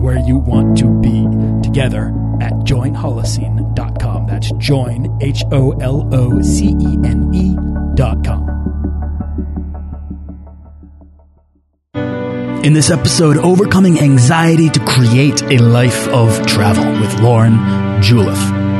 where you want to be together at joinholocene.com. That's join, H O L O C E N E.com. In this episode, overcoming anxiety to create a life of travel with Lauren Juliff.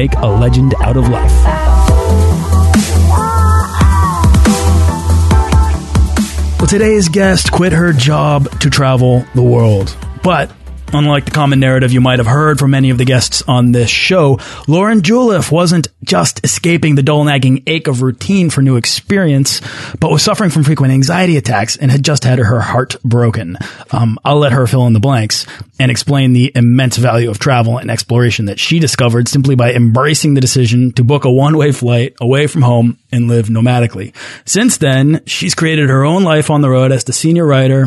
make a legend out of life. Well, today's guest quit her job to travel the world. But Unlike the common narrative you might have heard from many of the guests on this show, Lauren Juliff wasn't just escaping the dull nagging ache of routine for new experience, but was suffering from frequent anxiety attacks and had just had her heart broken. Um, I'll let her fill in the blanks and explain the immense value of travel and exploration that she discovered simply by embracing the decision to book a one way flight away from home and live nomadically. Since then, she's created her own life on the road as the senior writer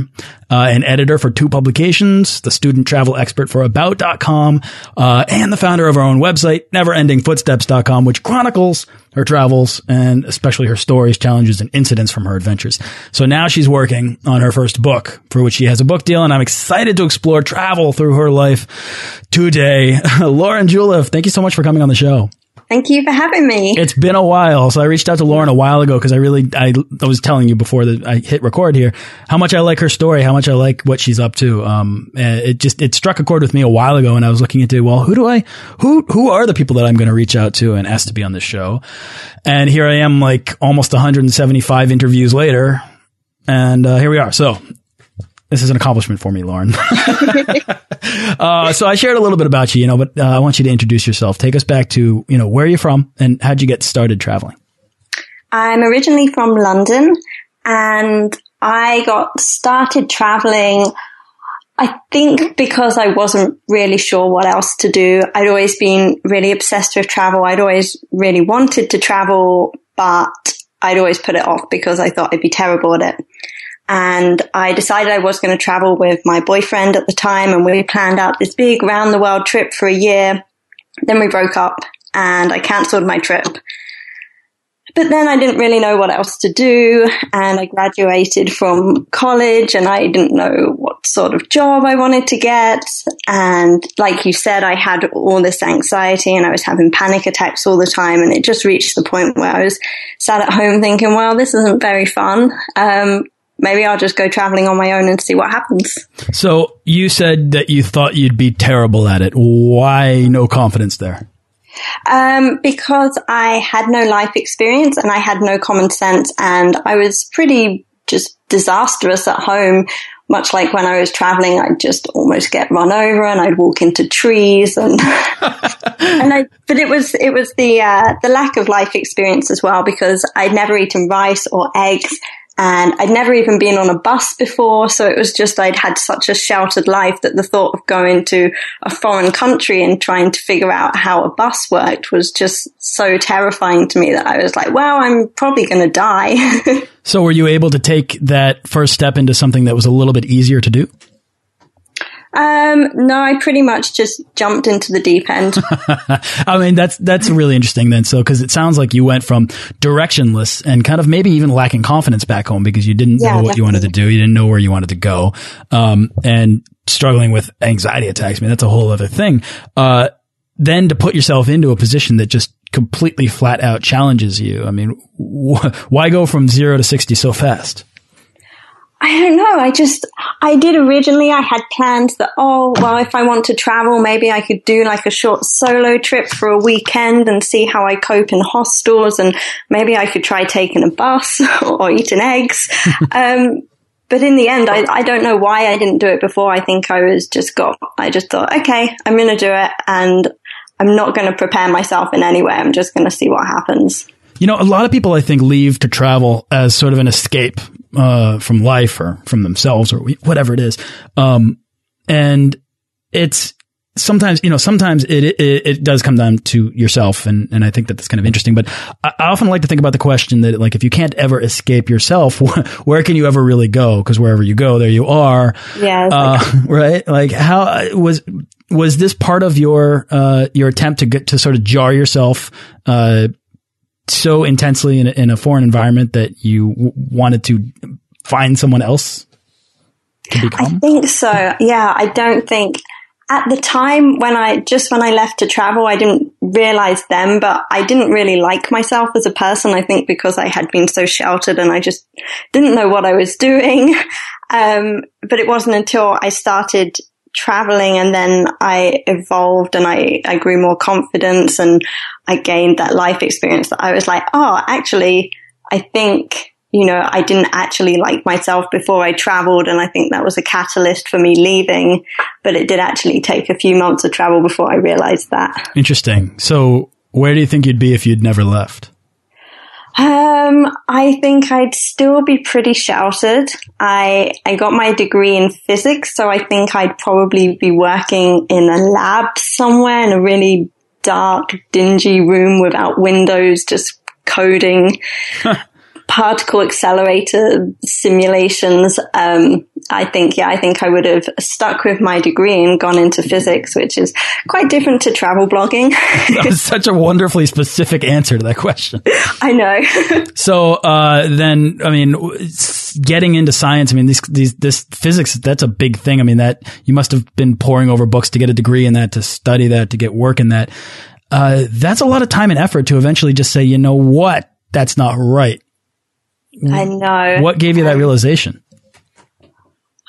uh, and editor for two publications, the student travel expert for About.com, uh, and the founder of her own website, NeverEndingFootsteps.com, which chronicles her travels and especially her stories, challenges, and incidents from her adventures. So now she's working on her first book, for which she has a book deal, and I'm excited to explore travel through her life today. Lauren Juliff, thank you so much for coming on the show. Thank you for having me. It's been a while. So I reached out to Lauren a while ago because I really, I, I was telling you before that I hit record here how much I like her story, how much I like what she's up to. Um, it just, it struck a chord with me a while ago and I was looking into, well, who do I, who, who are the people that I'm going to reach out to and ask to be on this show? And here I am like almost 175 interviews later. And uh, here we are. So this is an accomplishment for me, Lauren. uh, so I shared a little bit about you, you know, but uh, I want you to introduce yourself. Take us back to, you know, where are you from and how'd you get started traveling? I'm originally from London and I got started traveling I think because I wasn't really sure what else to do. I'd always been really obsessed with travel. I'd always really wanted to travel, but I'd always put it off because I thought I'd be terrible at it. And I decided I was going to travel with my boyfriend at the time and we planned out this big round the world trip for a year. Then we broke up and I cancelled my trip. But then I didn't really know what else to do and I graduated from college and I didn't know what sort of job I wanted to get. And like you said, I had all this anxiety and I was having panic attacks all the time. And it just reached the point where I was sat at home thinking, well, this isn't very fun. Um, maybe I'll just go traveling on my own and see what happens. So you said that you thought you'd be terrible at it. Why no confidence there? Um, because I had no life experience and I had no common sense and I was pretty just disastrous at home. Much like when I was traveling, I'd just almost get run over and I'd walk into trees and, and I, but it was, it was the, uh, the lack of life experience as well because I'd never eaten rice or eggs and I'd never even been on a bus before. So it was just, I'd had such a sheltered life that the thought of going to a foreign country and trying to figure out how a bus worked was just so terrifying to me that I was like, wow, I'm probably going to die. so were you able to take that first step into something that was a little bit easier to do? Um, no, I pretty much just jumped into the deep end. I mean, that's that's really interesting then. So, because it sounds like you went from directionless and kind of maybe even lacking confidence back home because you didn't yeah, know what definitely. you wanted to do, you didn't know where you wanted to go, um, and struggling with anxiety attacks. I mean, that's a whole other thing. Uh, then to put yourself into a position that just completely flat out challenges you. I mean, wh why go from zero to sixty so fast? I don't know. I just, I did originally, I had plans that, oh, well, if I want to travel, maybe I could do like a short solo trip for a weekend and see how I cope in hostels and maybe I could try taking a bus or eating eggs. um, but in the end, I, I don't know why I didn't do it before. I think I was just got, I just thought, okay, I'm going to do it and I'm not going to prepare myself in any way. I'm just going to see what happens. You know, a lot of people, I think, leave to travel as sort of an escape uh, from life or from themselves or whatever it is. Um, and it's sometimes, you know, sometimes it, it, it does come down to yourself. And, and I think that that's kind of interesting. But I, I often like to think about the question that like, if you can't ever escape yourself, where can you ever really go? Cause wherever you go, there you are. Yeah. Uh, like right. Like how was, was this part of your, uh, your attempt to get to sort of jar yourself, uh, so intensely in a, in a foreign environment that you wanted to find someone else to become? I think so. Yeah, I don't think at the time when I just when I left to travel, I didn't realize them, but I didn't really like myself as a person. I think because I had been so sheltered and I just didn't know what I was doing. Um, but it wasn't until I started traveling and then I evolved and I, I grew more confidence and I gained that life experience that I was like, oh, actually, I think, you know, I didn't actually like myself before I traveled. And I think that was a catalyst for me leaving, but it did actually take a few months of travel before I realized that. Interesting. So where do you think you'd be if you'd never left? Um, I think I'd still be pretty sheltered. I, I got my degree in physics, so I think I'd probably be working in a lab somewhere in a really dark, dingy room without windows, just coding. particle accelerator simulations. Um, I think, yeah, I think I would have stuck with my degree and gone into physics, which is quite different to travel blogging. that was such a wonderfully specific answer to that question. I know. so, uh, then, I mean, getting into science, I mean, these, these, this physics, that's a big thing. I mean, that you must have been poring over books to get a degree in that, to study that, to get work in that. Uh, that's a lot of time and effort to eventually just say, you know what? That's not right. I know. What gave you that realization?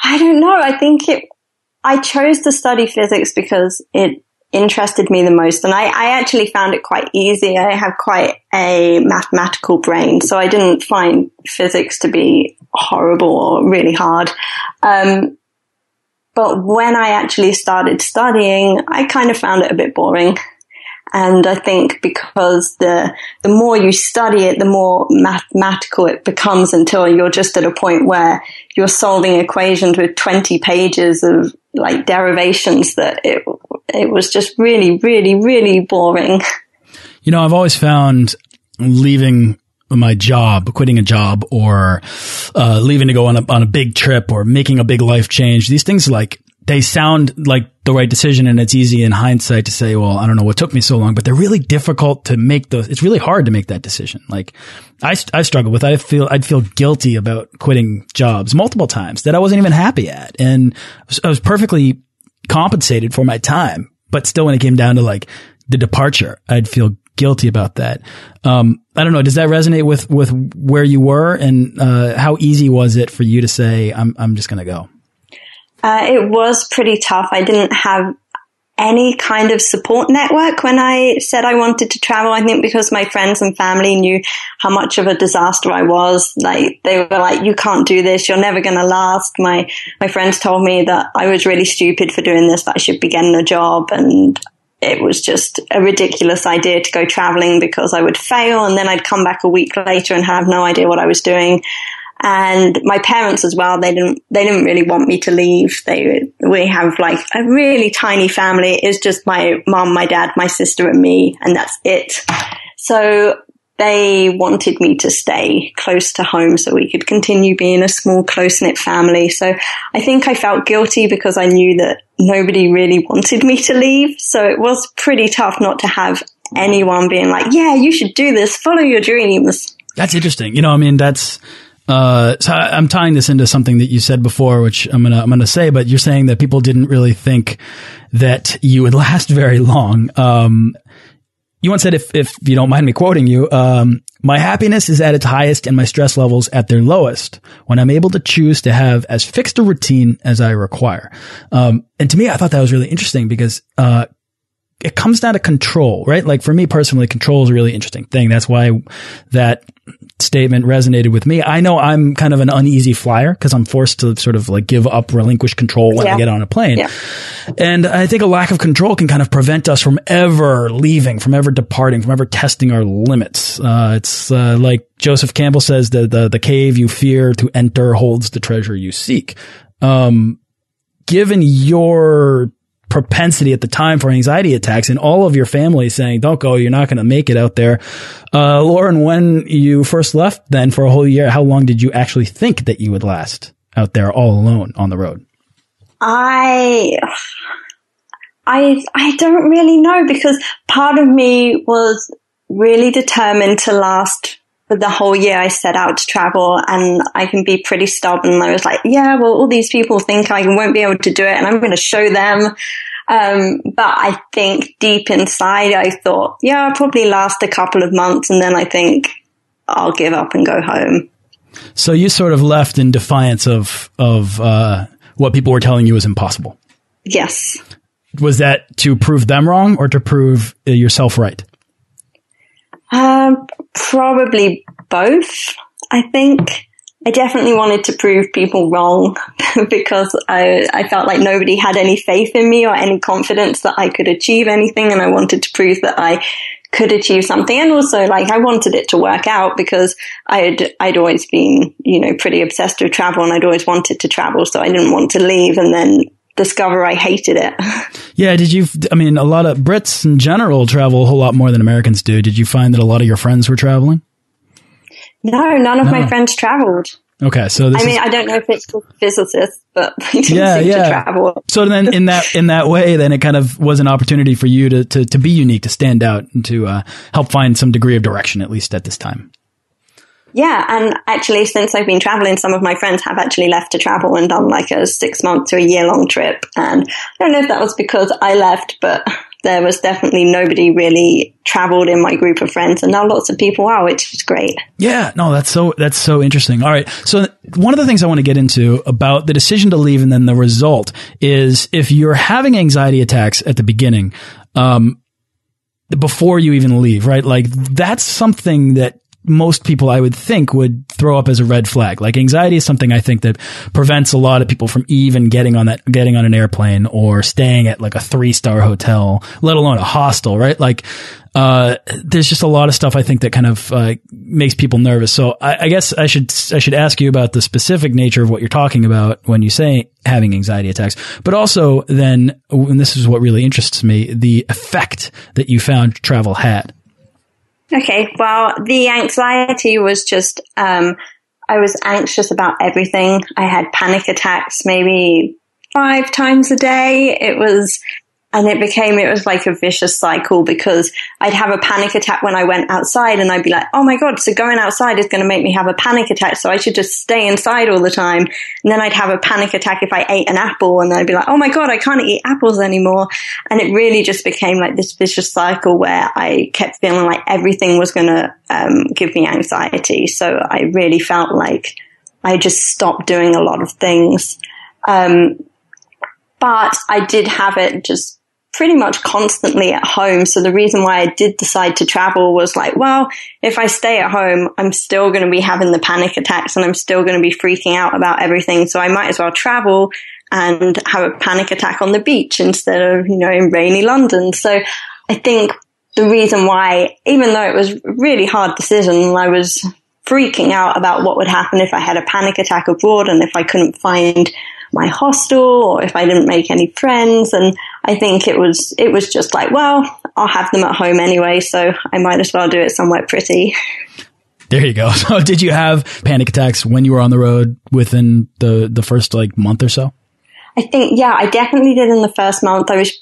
I don't know. I think it, I chose to study physics because it interested me the most. And I, I actually found it quite easy. I have quite a mathematical brain. So I didn't find physics to be horrible or really hard. Um, but when I actually started studying, I kind of found it a bit boring. And I think because the, the more you study it, the more mathematical it becomes until you're just at a point where you're solving equations with 20 pages of like derivations that it, it was just really, really, really boring. You know, I've always found leaving my job, quitting a job or, uh, leaving to go on a, on a big trip or making a big life change. These things like they sound like the right decision and it's easy in hindsight to say, well, I don't know what took me so long, but they're really difficult to make those. It's really hard to make that decision. Like I, I struggle with, I feel, I'd feel guilty about quitting jobs multiple times that I wasn't even happy at. And I was, perfectly compensated for my time, but still when it came down to like the departure, I'd feel guilty about that. Um, I don't know. Does that resonate with, with where you were and, uh, how easy was it for you to say, I'm, I'm just going to go? Uh, it was pretty tough. I didn't have any kind of support network when I said I wanted to travel. I think because my friends and family knew how much of a disaster I was. Like they were like, "You can't do this. You're never going to last." My my friends told me that I was really stupid for doing this. That I should be getting a job, and it was just a ridiculous idea to go traveling because I would fail and then I'd come back a week later and have no idea what I was doing and my parents as well. They didn't they didn't really want me to leave. They we have like a really tiny family. It's just my mom, my dad, my sister, and me, and that's it. So they wanted me to stay close to home so we could continue being a small, close knit family. So I think I felt guilty because I knew that nobody really wanted me to leave. So it was pretty tough not to have anyone being like, yeah, you should do this, follow your dreams. That's interesting. You know, I mean, that's, uh, so I'm tying this into something that you said before, which I'm gonna I'm gonna say, but you're saying that people didn't really think that you would last very long. Um, you once said, if, if you don't mind me quoting you, um, my happiness is at its highest and my stress levels at their lowest when I'm able to choose to have as fixed a routine as I require. Um, and to me, I thought that was really interesting because, uh, it comes down to control, right? Like for me personally, control is a really interesting thing. That's why that statement resonated with me. I know I'm kind of an uneasy flyer because I'm forced to sort of like give up, relinquish control when yeah. I get on a plane. Yeah. And I think a lack of control can kind of prevent us from ever leaving, from ever departing, from ever testing our limits. Uh, it's uh, like Joseph Campbell says, the, the, the cave you fear to enter holds the treasure you seek. Um, given your propensity at the time for anxiety attacks and all of your family saying, don't go, you're not going to make it out there. Uh, Lauren, when you first left then for a whole year, how long did you actually think that you would last out there all alone on the road? I, I, I don't really know because part of me was really determined to last for the whole year I set out to travel and I can be pretty stubborn. I was like, yeah, well, all these people think I won't be able to do it and I'm going to show them. Um, but I think deep inside, I thought, yeah, I'll probably last a couple of months and then I think I'll give up and go home. So you sort of left in defiance of, of, uh, what people were telling you was impossible. Yes. Was that to prove them wrong or to prove yourself right? Um, probably both. I think I definitely wanted to prove people wrong because I, I felt like nobody had any faith in me or any confidence that I could achieve anything. And I wanted to prove that I could achieve something. And also like I wanted it to work out because I had, I'd always been, you know, pretty obsessed with travel and I'd always wanted to travel. So I didn't want to leave and then discover I hated it. Yeah. Did you, I mean, a lot of Brits in general travel a whole lot more than Americans do. Did you find that a lot of your friends were traveling? No, none of no. my friends traveled. Okay, so I mean, I don't know if it's physicists, but they didn't yeah, seem yeah. to travel. So then, in that in that way, then it kind of was an opportunity for you to to, to be unique, to stand out, and to uh, help find some degree of direction, at least at this time. Yeah, and actually, since I've been traveling, some of my friends have actually left to travel and done like a six month to a year long trip. And I don't know if that was because I left, but there was definitely nobody really traveled in my group of friends. And now lots of people are which is great. Yeah no that's so that's so interesting. All right. So one of the things i want to get into about the decision to leave and then the result is if you're having anxiety attacks at the beginning um, before you even leave right? Like that's something that most people I would think would throw up as a red flag. Like anxiety is something I think that prevents a lot of people from even getting on that, getting on an airplane or staying at like a three star hotel, let alone a hostel, right? Like, uh, there's just a lot of stuff I think that kind of, uh, makes people nervous. So I, I, guess I should, I should ask you about the specific nature of what you're talking about when you say having anxiety attacks, but also then, and this is what really interests me, the effect that you found travel had. Okay, well, the anxiety was just, um, I was anxious about everything. I had panic attacks maybe five times a day. It was and it became, it was like a vicious cycle because I'd have a panic attack when I went outside and I'd be like, oh my God, so going outside is going to make me have a panic attack. So I should just stay inside all the time. And then I'd have a panic attack if I ate an apple and I'd be like, oh my God, I can't eat apples anymore. And it really just became like this vicious cycle where I kept feeling like everything was going to um, give me anxiety. So I really felt like I just stopped doing a lot of things. Um, but I did have it just pretty much constantly at home. So the reason why I did decide to travel was like, well, if I stay at home, I'm still going to be having the panic attacks and I'm still going to be freaking out about everything. So I might as well travel and have a panic attack on the beach instead of, you know, in rainy London. So I think the reason why, even though it was a really hard decision, I was freaking out about what would happen if I had a panic attack abroad and if I couldn't find my hostel or if I didn't make any friends. And I think it was, it was just like, well, I'll have them at home anyway, so I might as well do it somewhere pretty. There you go. So did you have panic attacks when you were on the road within the, the first like month or so? I think, yeah, I definitely did in the first month. I was,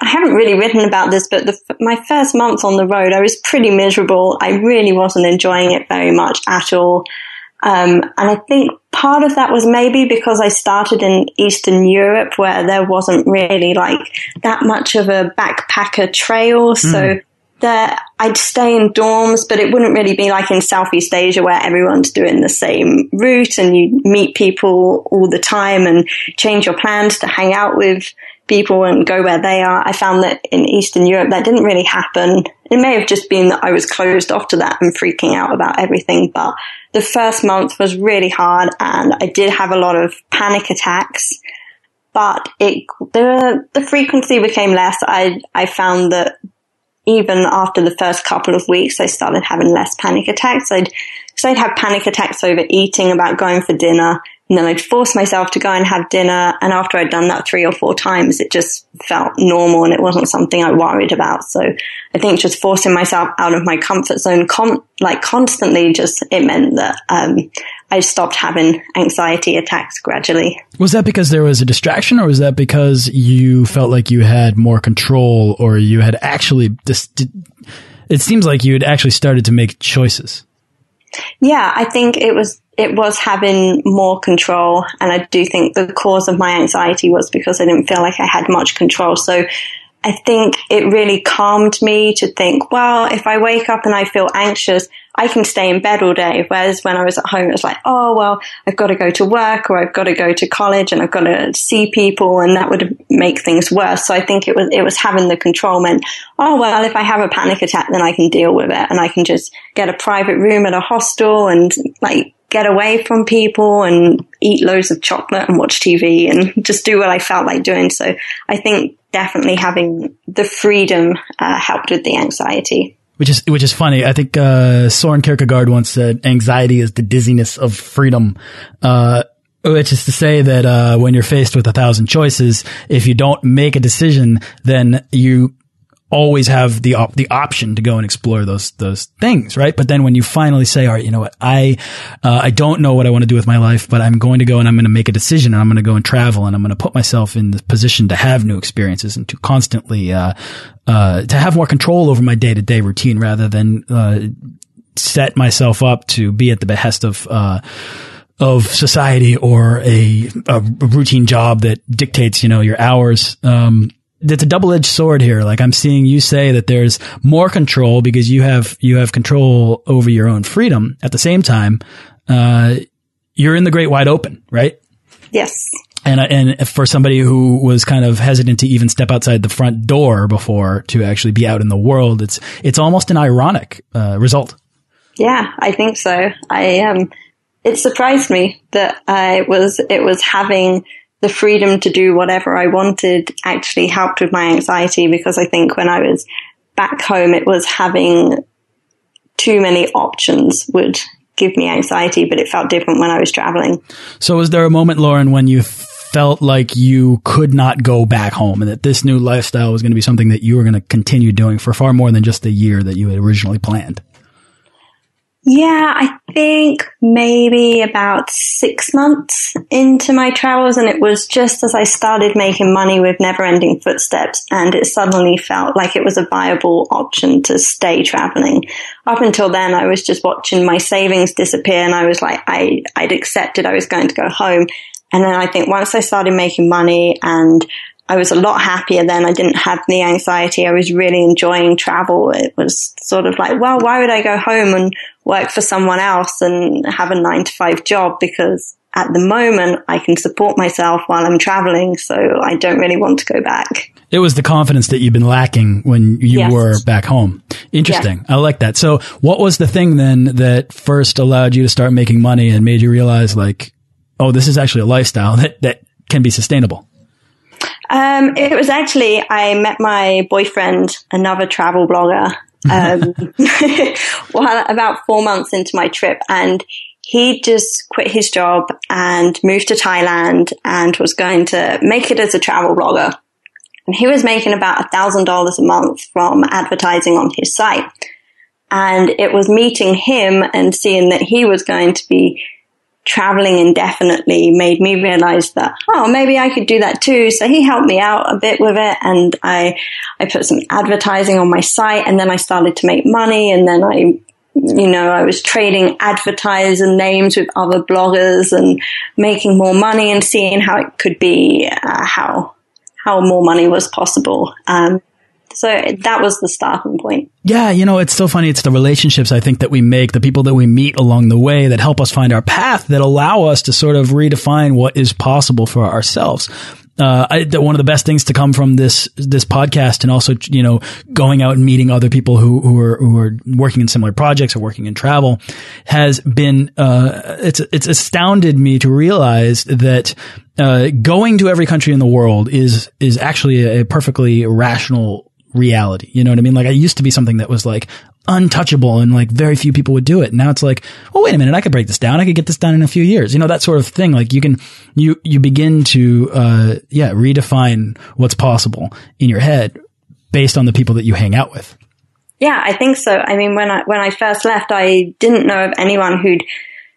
I haven't really written about this, but the, my first month on the road, I was pretty miserable. I really wasn't enjoying it very much at all. Um, and I think part of that was maybe because I started in Eastern Europe where there wasn't really like that much of a backpacker trail. Mm. So that I'd stay in dorms, but it wouldn't really be like in Southeast Asia where everyone's doing the same route and you meet people all the time and change your plans to hang out with people and go where they are. I found that in Eastern Europe that didn't really happen. It may have just been that I was closed off to that and freaking out about everything, but the first month was really hard and I did have a lot of panic attacks. But it, the, the frequency became less. I, I found that even after the first couple of weeks, I started having less panic attacks. I'd, so I'd have panic attacks over eating, about going for dinner, and then I'd force myself to go and have dinner. And after I'd done that three or four times, it just felt normal and it wasn't something I worried about. So I think just forcing myself out of my comfort zone, com- like constantly, just it meant that um, I stopped having anxiety attacks gradually. Was that because there was a distraction, or was that because you felt like you had more control, or you had actually? Dis- it seems like you had actually started to make choices. Yeah, I think it was it was having more control, and I do think the cause of my anxiety was because I didn't feel like I had much control. So I think it really calmed me to think, well, if I wake up and I feel anxious, I can stay in bed all day. Whereas when I was at home, it was like, oh, well, I've got to go to work or I've got to go to college and I've got to see people and that would make things worse. So I think it was, it was having the control meant, oh, well, if I have a panic attack, then I can deal with it and I can just get a private room at a hostel and like get away from people and eat loads of chocolate and watch TV and just do what I felt like doing. So I think definitely having the freedom uh, helped with the anxiety. Which is which is funny. I think uh, Soren Kierkegaard once said, "Anxiety is the dizziness of freedom." Uh, which is to say that uh, when you're faced with a thousand choices, if you don't make a decision, then you always have the op the option to go and explore those those things, right? But then when you finally say, "All right, you know what? I uh, I don't know what I want to do with my life, but I'm going to go and I'm going to make a decision, and I'm going to go and travel, and I'm going to put myself in the position to have new experiences and to constantly uh, uh, to have more control over my day to day routine rather than uh, set myself up to be at the behest of." Uh, of society or a, a routine job that dictates, you know, your hours. Um, it's a double edged sword here. Like I'm seeing you say that there's more control because you have you have control over your own freedom. At the same time, uh, you're in the great wide open, right? Yes. And and for somebody who was kind of hesitant to even step outside the front door before to actually be out in the world, it's it's almost an ironic uh, result. Yeah, I think so. I um, it surprised me that I was it was having the freedom to do whatever I wanted actually helped with my anxiety because I think when I was back home, it was having too many options would give me anxiety, but it felt different when I was traveling. So was there a moment, Lauren, when you felt like you could not go back home and that this new lifestyle was going to be something that you were going to continue doing for far more than just the year that you had originally planned? Yeah, I think maybe about six months into my travels, and it was just as I started making money with Never Ending Footsteps, and it suddenly felt like it was a viable option to stay traveling. Up until then, I was just watching my savings disappear, and I was like, I, I'd accepted I was going to go home. And then I think once I started making money and I was a lot happier then. I didn't have the anxiety. I was really enjoying travel. It was sort of like, well, why would I go home and work for someone else and have a nine to five job? Because at the moment I can support myself while I'm traveling. So I don't really want to go back. It was the confidence that you've been lacking when you yes. were back home. Interesting. I like that. So what was the thing then that first allowed you to start making money and made you realize like, oh, this is actually a lifestyle that, that can be sustainable? Um, it was actually, I met my boyfriend, another travel blogger, um, about four months into my trip and he just quit his job and moved to Thailand and was going to make it as a travel blogger. and he was making about a thousand dollars a month from advertising on his site. And it was meeting him and seeing that he was going to be traveling indefinitely made me realize that, oh, maybe I could do that too. So he helped me out a bit with it and I, I put some advertising on my site and then I started to make money and then I you know, I was trading advertiser names with other bloggers and making more money and seeing how it could be, uh, how, how more money was possible. Um, so that was the starting point. Yeah, you know, it's so funny. It's the relationships I think that we make, the people that we meet along the way that help us find our path, that allow us to sort of redefine what is possible for ourselves uh, I, one of the best things to come from this this podcast, and also you know going out and meeting other people who who are who are working in similar projects or working in travel, has been uh, it's it's astounded me to realize that uh, going to every country in the world is is actually a perfectly rational reality. You know what I mean? Like I used to be something that was like untouchable and like very few people would do it. Now it's like, well, wait a minute, I could break this down. I could get this done in a few years. You know, that sort of thing. Like you can, you, you begin to, uh, yeah, redefine what's possible in your head based on the people that you hang out with. Yeah, I think so. I mean, when I, when I first left, I didn't know of anyone who'd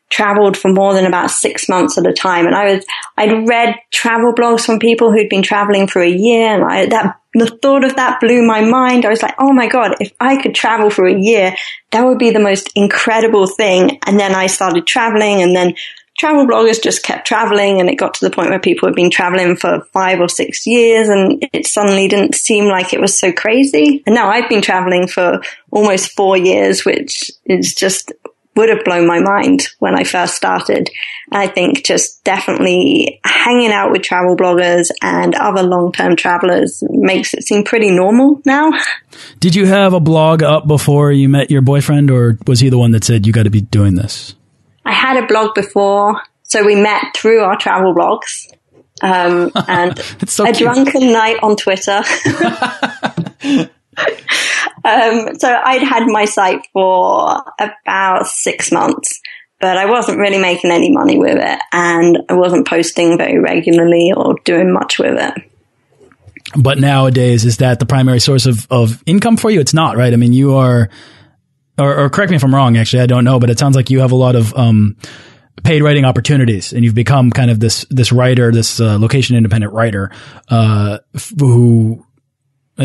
traveled for more than about six months at a time. And I was, I'd read travel blogs from people who'd been traveling for a year and I, that, the thought of that blew my mind. I was like, oh my God, if I could travel for a year, that would be the most incredible thing. And then I started traveling and then travel bloggers just kept traveling and it got to the point where people had been traveling for five or six years and it suddenly didn't seem like it was so crazy. And now I've been traveling for almost four years, which is just would have blown my mind when I first started. I think just definitely hanging out with travel bloggers and other long-term travelers makes it seem pretty normal now. Did you have a blog up before you met your boyfriend or was he the one that said you got to be doing this? I had a blog before, so we met through our travel blogs. Um, and so a cute. drunken night on Twitter. Um, so I'd had my site for about six months, but I wasn't really making any money with it and I wasn't posting very regularly or doing much with it. But nowadays, is that the primary source of, of income for you? It's not, right? I mean, you are, or, or correct me if I'm wrong, actually, I don't know, but it sounds like you have a lot of, um, paid writing opportunities and you've become kind of this this writer this uh, location independent writer uh, who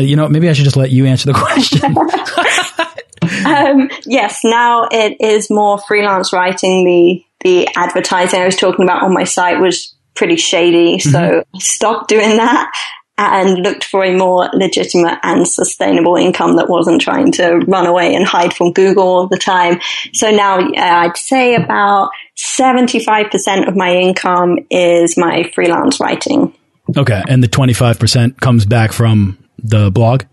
you know, maybe I should just let you answer the question. um, yes, now it is more freelance writing. The the advertising I was talking about on my site was pretty shady, so mm-hmm. I stopped doing that and looked for a more legitimate and sustainable income that wasn't trying to run away and hide from Google all the time. So now uh, I'd say about 75% of my income is my freelance writing. Okay. And the 25% comes back from the blog?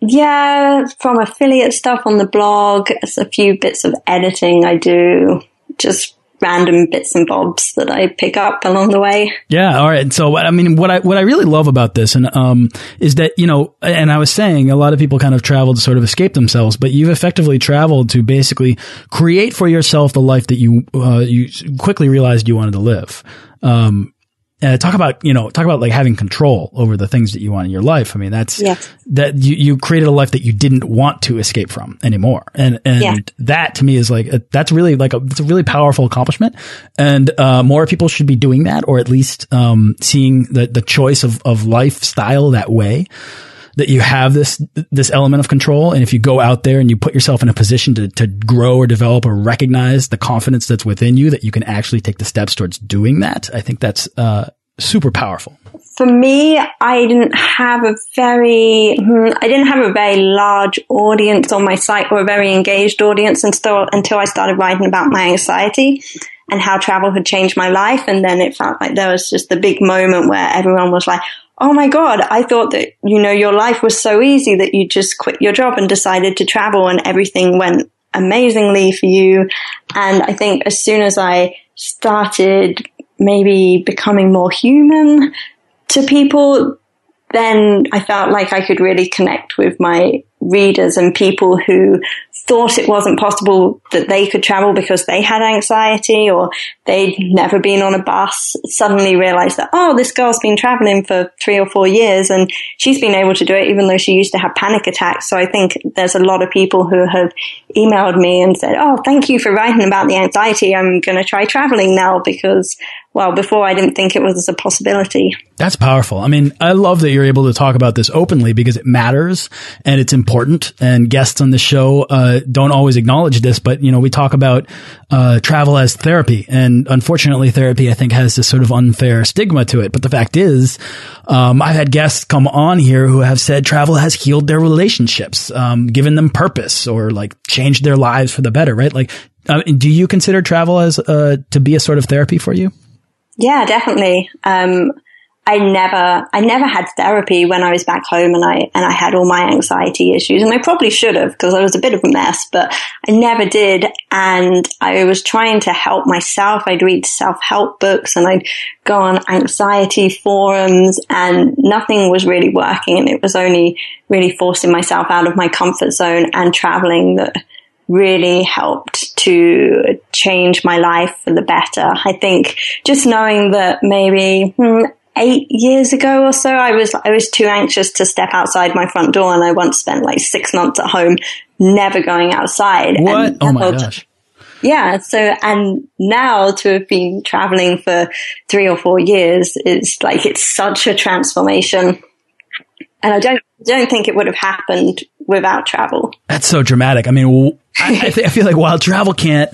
Yeah, from affiliate stuff on the blog, it's a few bits of editing I do, just random bits and bobs that I pick up along the way. Yeah, all right. So I mean, what I what I really love about this, and um, is that you know, and I was saying a lot of people kind of travel to sort of escape themselves, but you've effectively traveled to basically create for yourself the life that you uh, you quickly realized you wanted to live. Um, uh, talk about you know talk about like having control over the things that you want in your life. I mean that's that you you created a life that you didn't want to escape from anymore, and and yeah. that to me is like a, that's really like a it's a really powerful accomplishment, and uh, more people should be doing that, or at least um, seeing the the choice of of lifestyle that way that you have this this element of control. And if you go out there and you put yourself in a position to to grow or develop or recognize the confidence that's within you that you can actually take the steps towards doing that i think that's uh, super powerful. For me i didn't have a very hmm, i didn't have a very large audience on my site or a very engaged audience until until i started writing about my anxiety and how travel had changed my life. And then it felt like there was just the big moment where everyone was like oh my God, I thought that, you know, your life was so easy that you just quit your job and decided to travel and everything went amazingly for you. And I think as soon as I started maybe becoming more human to people, then I felt like I could really connect with my readers and people who thought it wasn't possible that they could travel because they had anxiety or they'd never been on a bus suddenly realized that, oh, this girl's been traveling for three or four years and she's been able to do it even though she used to have panic attacks. So I think there's a lot of people who have emailed me and said, oh, thank you for writing about the anxiety. I'm going to try traveling now because well, before I didn't think it was a possibility. That's powerful. I mean, I love that you're able to talk about this openly because it matters and it's important. And guests on the show uh, don't always acknowledge this, but you know, we talk about uh, travel as therapy, and unfortunately, therapy I think has this sort of unfair stigma to it. But the fact is, um, I've had guests come on here who have said travel has healed their relationships, um, given them purpose, or like changed their lives for the better. Right? Like, uh, do you consider travel as uh, to be a sort of therapy for you? Yeah, definitely. Um, I never, I never had therapy when I was back home and I, and I had all my anxiety issues and I probably should have because I was a bit of a mess, but I never did. And I was trying to help myself. I'd read self-help books and I'd go on anxiety forums and nothing was really working. And it was only really forcing myself out of my comfort zone and traveling that really helped to change my life for the better. I think just knowing that maybe hmm, eight years ago or so, I was, I was too anxious to step outside my front door and I once spent like six months at home, never going outside. What? Oh my gosh. Yeah. So, and now to have been traveling for three or four years is like, it's such a transformation. And I don't, don't think it would have happened without travel. That's so dramatic. I mean, I, I feel like while travel can't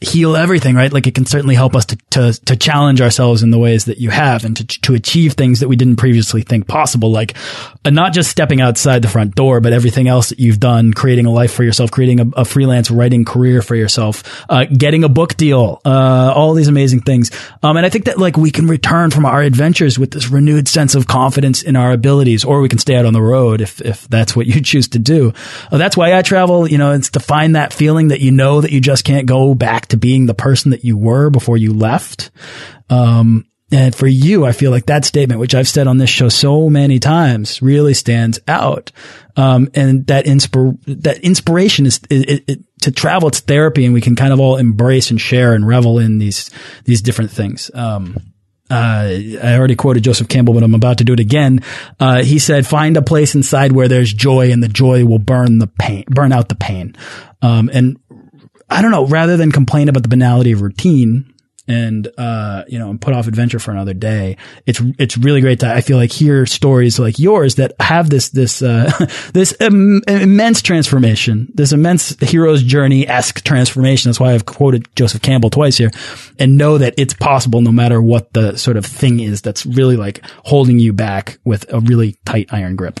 heal everything, right? Like it can certainly help us to, to, to challenge ourselves in the ways that you have and to, to achieve things that we didn't previously think possible. Like uh, not just stepping outside the front door, but everything else that you've done, creating a life for yourself, creating a, a freelance writing career for yourself, uh, getting a book deal, uh, all these amazing things. Um, and I think that like we can return from our adventures with this renewed sense of confidence in our abilities, or we can stay out on the road if, if that's what you choose to do. Uh, that's why I travel, you know, it's to find that feeling that you know that you just can't go back to being the person that you were before you left. Um, and for you, I feel like that statement, which I've said on this show so many times, really stands out. Um, and that inspir that inspiration is it, it, to travel. It's therapy, and we can kind of all embrace and share and revel in these these different things. Um, uh, I already quoted Joseph Campbell, but I'm about to do it again. Uh, he said, "Find a place inside where there's joy, and the joy will burn the pain, burn out the pain." Um, and I don't know, rather than complain about the banality of routine and, uh, you know, and put off adventure for another day, it's, it's really great to, I feel like hear stories like yours that have this, this, uh, this Im immense transformation, this immense hero's journey-esque transformation. That's why I've quoted Joseph Campbell twice here and know that it's possible no matter what the sort of thing is that's really like holding you back with a really tight iron grip.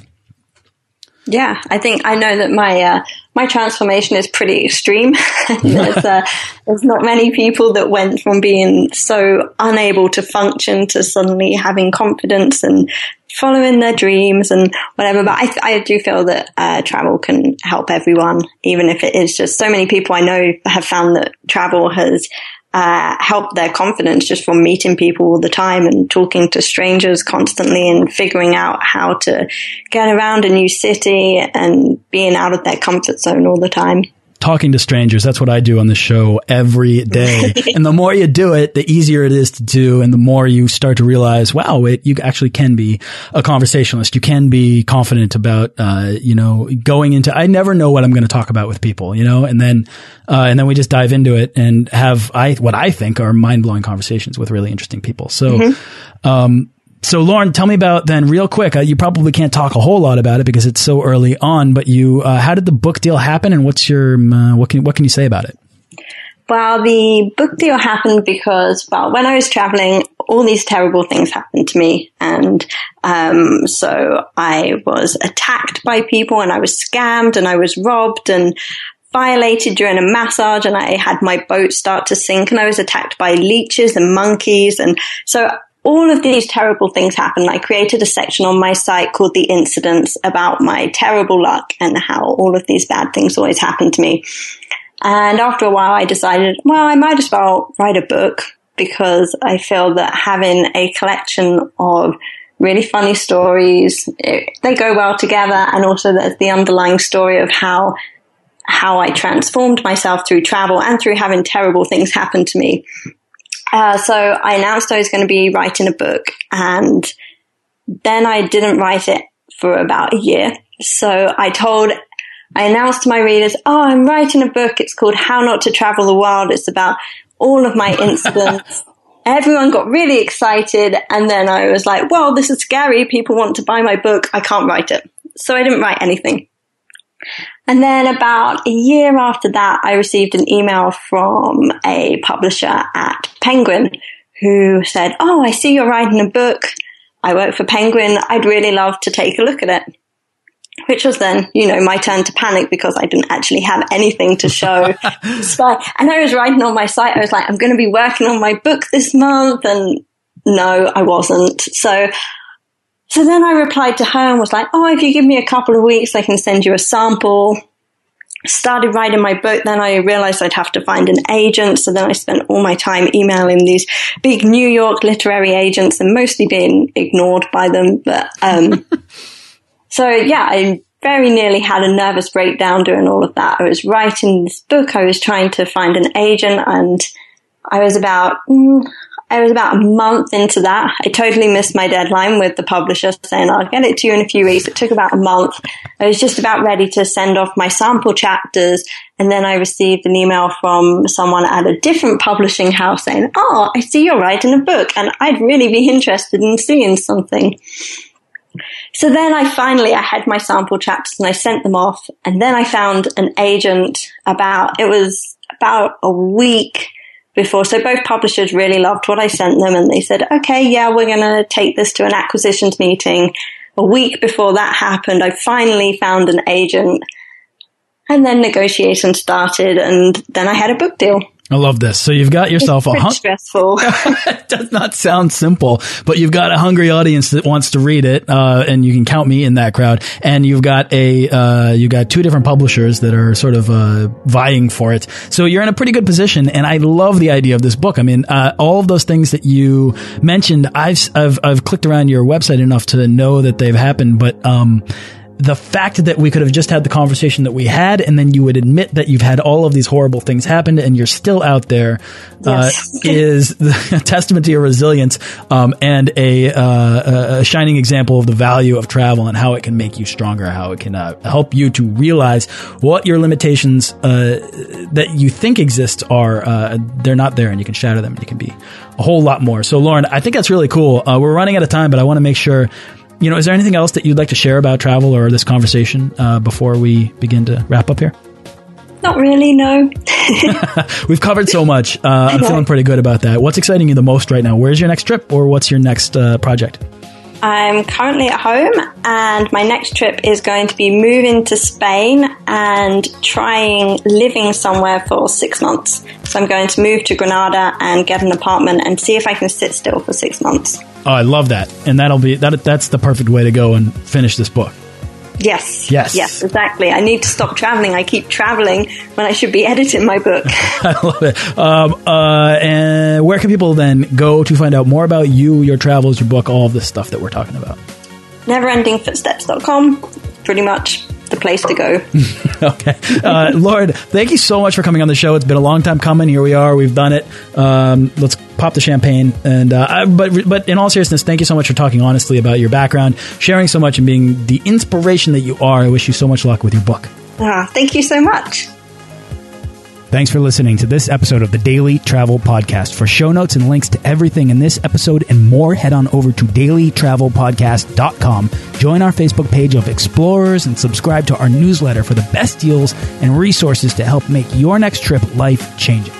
Yeah, I think I know that my uh, my transformation is pretty extreme. there's, uh, there's not many people that went from being so unable to function to suddenly having confidence and following their dreams and whatever. But I, I do feel that uh, travel can help everyone, even if it is just so many people I know have found that travel has uh, help their confidence just from meeting people all the time and talking to strangers constantly and figuring out how to get around a new city and being out of their comfort zone all the time talking to strangers. That's what I do on the show every day. and the more you do it, the easier it is to do. And the more you start to realize, wow, it, you actually can be a conversationalist. You can be confident about, uh, you know, going into, I never know what I'm going to talk about with people, you know, and then, uh, and then we just dive into it and have I, what I think are mind blowing conversations with really interesting people. So, mm -hmm. um, so Lauren, tell me about then real quick. Uh, you probably can't talk a whole lot about it because it's so early on. But you, uh, how did the book deal happen, and what's your um, uh, what can what can you say about it? Well, the book deal happened because well, when I was traveling, all these terrible things happened to me, and um, so I was attacked by people, and I was scammed, and I was robbed, and violated during a massage and I had my boat start to sink and I was attacked by leeches and monkeys. And so all of these terrible things happened. I created a section on my site called The Incidents about my terrible luck and how all of these bad things always happen to me. And after a while, I decided, well, I might as well write a book because I feel that having a collection of really funny stories, it, they go well together. And also there's the underlying story of how how I transformed myself through travel and through having terrible things happen to me. Uh, so I announced I was going to be writing a book and then I didn't write it for about a year. So I told, I announced to my readers, oh, I'm writing a book. It's called How Not to Travel the World. It's about all of my incidents. Everyone got really excited. And then I was like, well, this is scary. People want to buy my book. I can't write it. So I didn't write anything. And then about a year after that, I received an email from a publisher at Penguin who said, Oh, I see you're writing a book. I work for Penguin. I'd really love to take a look at it. Which was then, you know, my turn to panic because I didn't actually have anything to show. and I was writing on my site, I was like, I'm going to be working on my book this month. And no, I wasn't. So so then I replied to her and was like, oh, if you give me a couple of weeks, I can send you a sample. Started writing my book, then I realized I'd have to find an agent. So then I spent all my time emailing these big New York literary agents and mostly being ignored by them. But, um, so yeah, I very nearly had a nervous breakdown doing all of that. I was writing this book. I was trying to find an agent and I was about, mm, I was about a month into that. I totally missed my deadline with the publisher saying I'll get it to you in a few weeks. It took about a month. I was just about ready to send off my sample chapters. And then I received an email from someone at a different publishing house saying, Oh, I see you're writing a book and I'd really be interested in seeing something. So then I finally, I had my sample chapters and I sent them off. And then I found an agent about, it was about a week before. So both publishers really loved what I sent them and they said, okay, yeah, we're going to take this to an acquisitions meeting. A week before that happened, I finally found an agent and then negotiations started and then I had a book deal. I love this. So you've got yourself a hun- stressful. it does not sound simple, but you've got a hungry audience that wants to read it, uh, and you can count me in that crowd. And you've got a uh, you got two different publishers that are sort of uh, vying for it. So you're in a pretty good position. And I love the idea of this book. I mean, uh, all of those things that you mentioned, I've I've I've clicked around your website enough to know that they've happened, but. Um, the fact that we could have just had the conversation that we had, and then you would admit that you've had all of these horrible things happen, and you're still out there, uh, yes. uh, is a testament to your resilience um, and a, uh, a, shining example of the value of travel and how it can make you stronger, how it can uh, help you to realize what your limitations uh, that you think exist are. Uh, they're not there, and you can shatter them. And you can be a whole lot more. So, Lauren, I think that's really cool. we're running out of time, but I want to make sure you know, is there anything else that you'd like to share about travel or this conversation uh, before we begin to wrap up here? Not really, no. We've covered so much. Uh, I'm feeling pretty good about that. What's exciting you the most right now? Where's your next trip or what's your next uh, project? I'm currently at home, and my next trip is going to be moving to Spain and trying living somewhere for six months. So I'm going to move to Granada and get an apartment and see if I can sit still for six months. Oh, I love that, and that'll be that. That's the perfect way to go and finish this book. Yes. Yes. Yes, exactly. I need to stop traveling. I keep traveling when I should be editing my book. I love it. Um, uh, and where can people then go to find out more about you, your travels, your book, all of this stuff that we're talking about? Neverendingfootsteps.com. Pretty much the place to go. okay. Uh, Lauren, thank you so much for coming on the show. It's been a long time coming. Here we are. We've done it. Um, let's pop the champagne. And uh, but but in all seriousness, thank you so much for talking honestly about your background, sharing so much, and being the inspiration that you are. I wish you so much luck with your book. Ah, thank you so much. Thanks for listening to this episode of the Daily Travel Podcast. For show notes and links to everything in this episode and more, head on over to dailytravelpodcast.com. Join our Facebook page of explorers and subscribe to our newsletter for the best deals and resources to help make your next trip life changing.